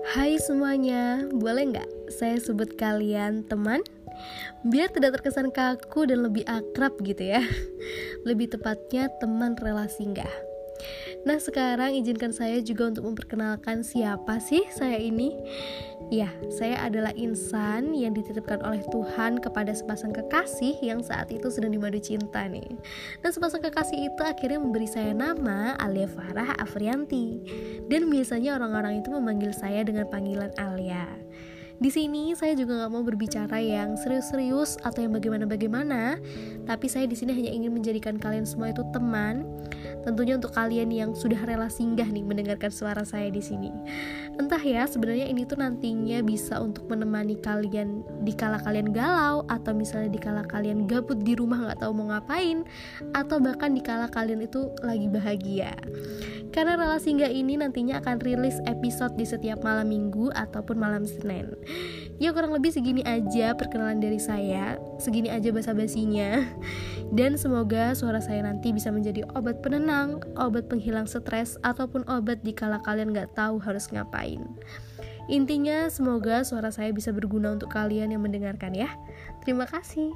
Hai semuanya, boleh nggak saya sebut kalian teman? Biar tidak terkesan kaku dan lebih akrab gitu ya Lebih tepatnya teman relasi nggak? Nah sekarang izinkan saya juga untuk memperkenalkan siapa sih saya ini? Ya, saya adalah insan yang dititipkan oleh Tuhan kepada sepasang kekasih yang saat itu sedang dimadu cinta nih. Dan sepasang kekasih itu akhirnya memberi saya nama Alia Farah Afrianti. Dan biasanya orang-orang itu memanggil saya dengan panggilan Alia. Di sini saya juga nggak mau berbicara yang serius-serius atau yang bagaimana-bagaimana, tapi saya di sini hanya ingin menjadikan kalian semua itu teman. Tentunya untuk kalian yang sudah rela singgah nih mendengarkan suara saya di sini. Entah ya, sebenarnya ini tuh nantinya bisa untuk menemani kalian di kala kalian galau atau misalnya di kala kalian gabut di rumah nggak tahu mau ngapain atau bahkan di kala kalian itu lagi bahagia. Karena relasi singgah ini nantinya akan rilis episode di setiap malam minggu ataupun malam Senin. Ya kurang lebih segini aja perkenalan dari saya, segini aja basa-basinya. Dan semoga suara saya nanti bisa menjadi obat penenang, obat penghilang stres, ataupun obat dikala kalian gak tahu harus ngapain. Intinya semoga suara saya bisa berguna untuk kalian yang mendengarkan ya. Terima kasih.